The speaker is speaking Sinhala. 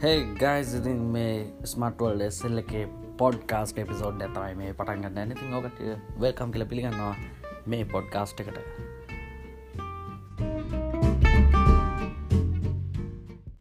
හෙයි ගයිස් ඉතින් මේ ස්මටවල් එස්සල්ල එක පොඩ්කාස්ට එපිසෝඩ් ඇතමයි මේ පටන්ගන්න ඇනතින් ඕකට වල්කම් කියල පිළිගන්නවා මේ පොඩ්කාස්ට් එකට.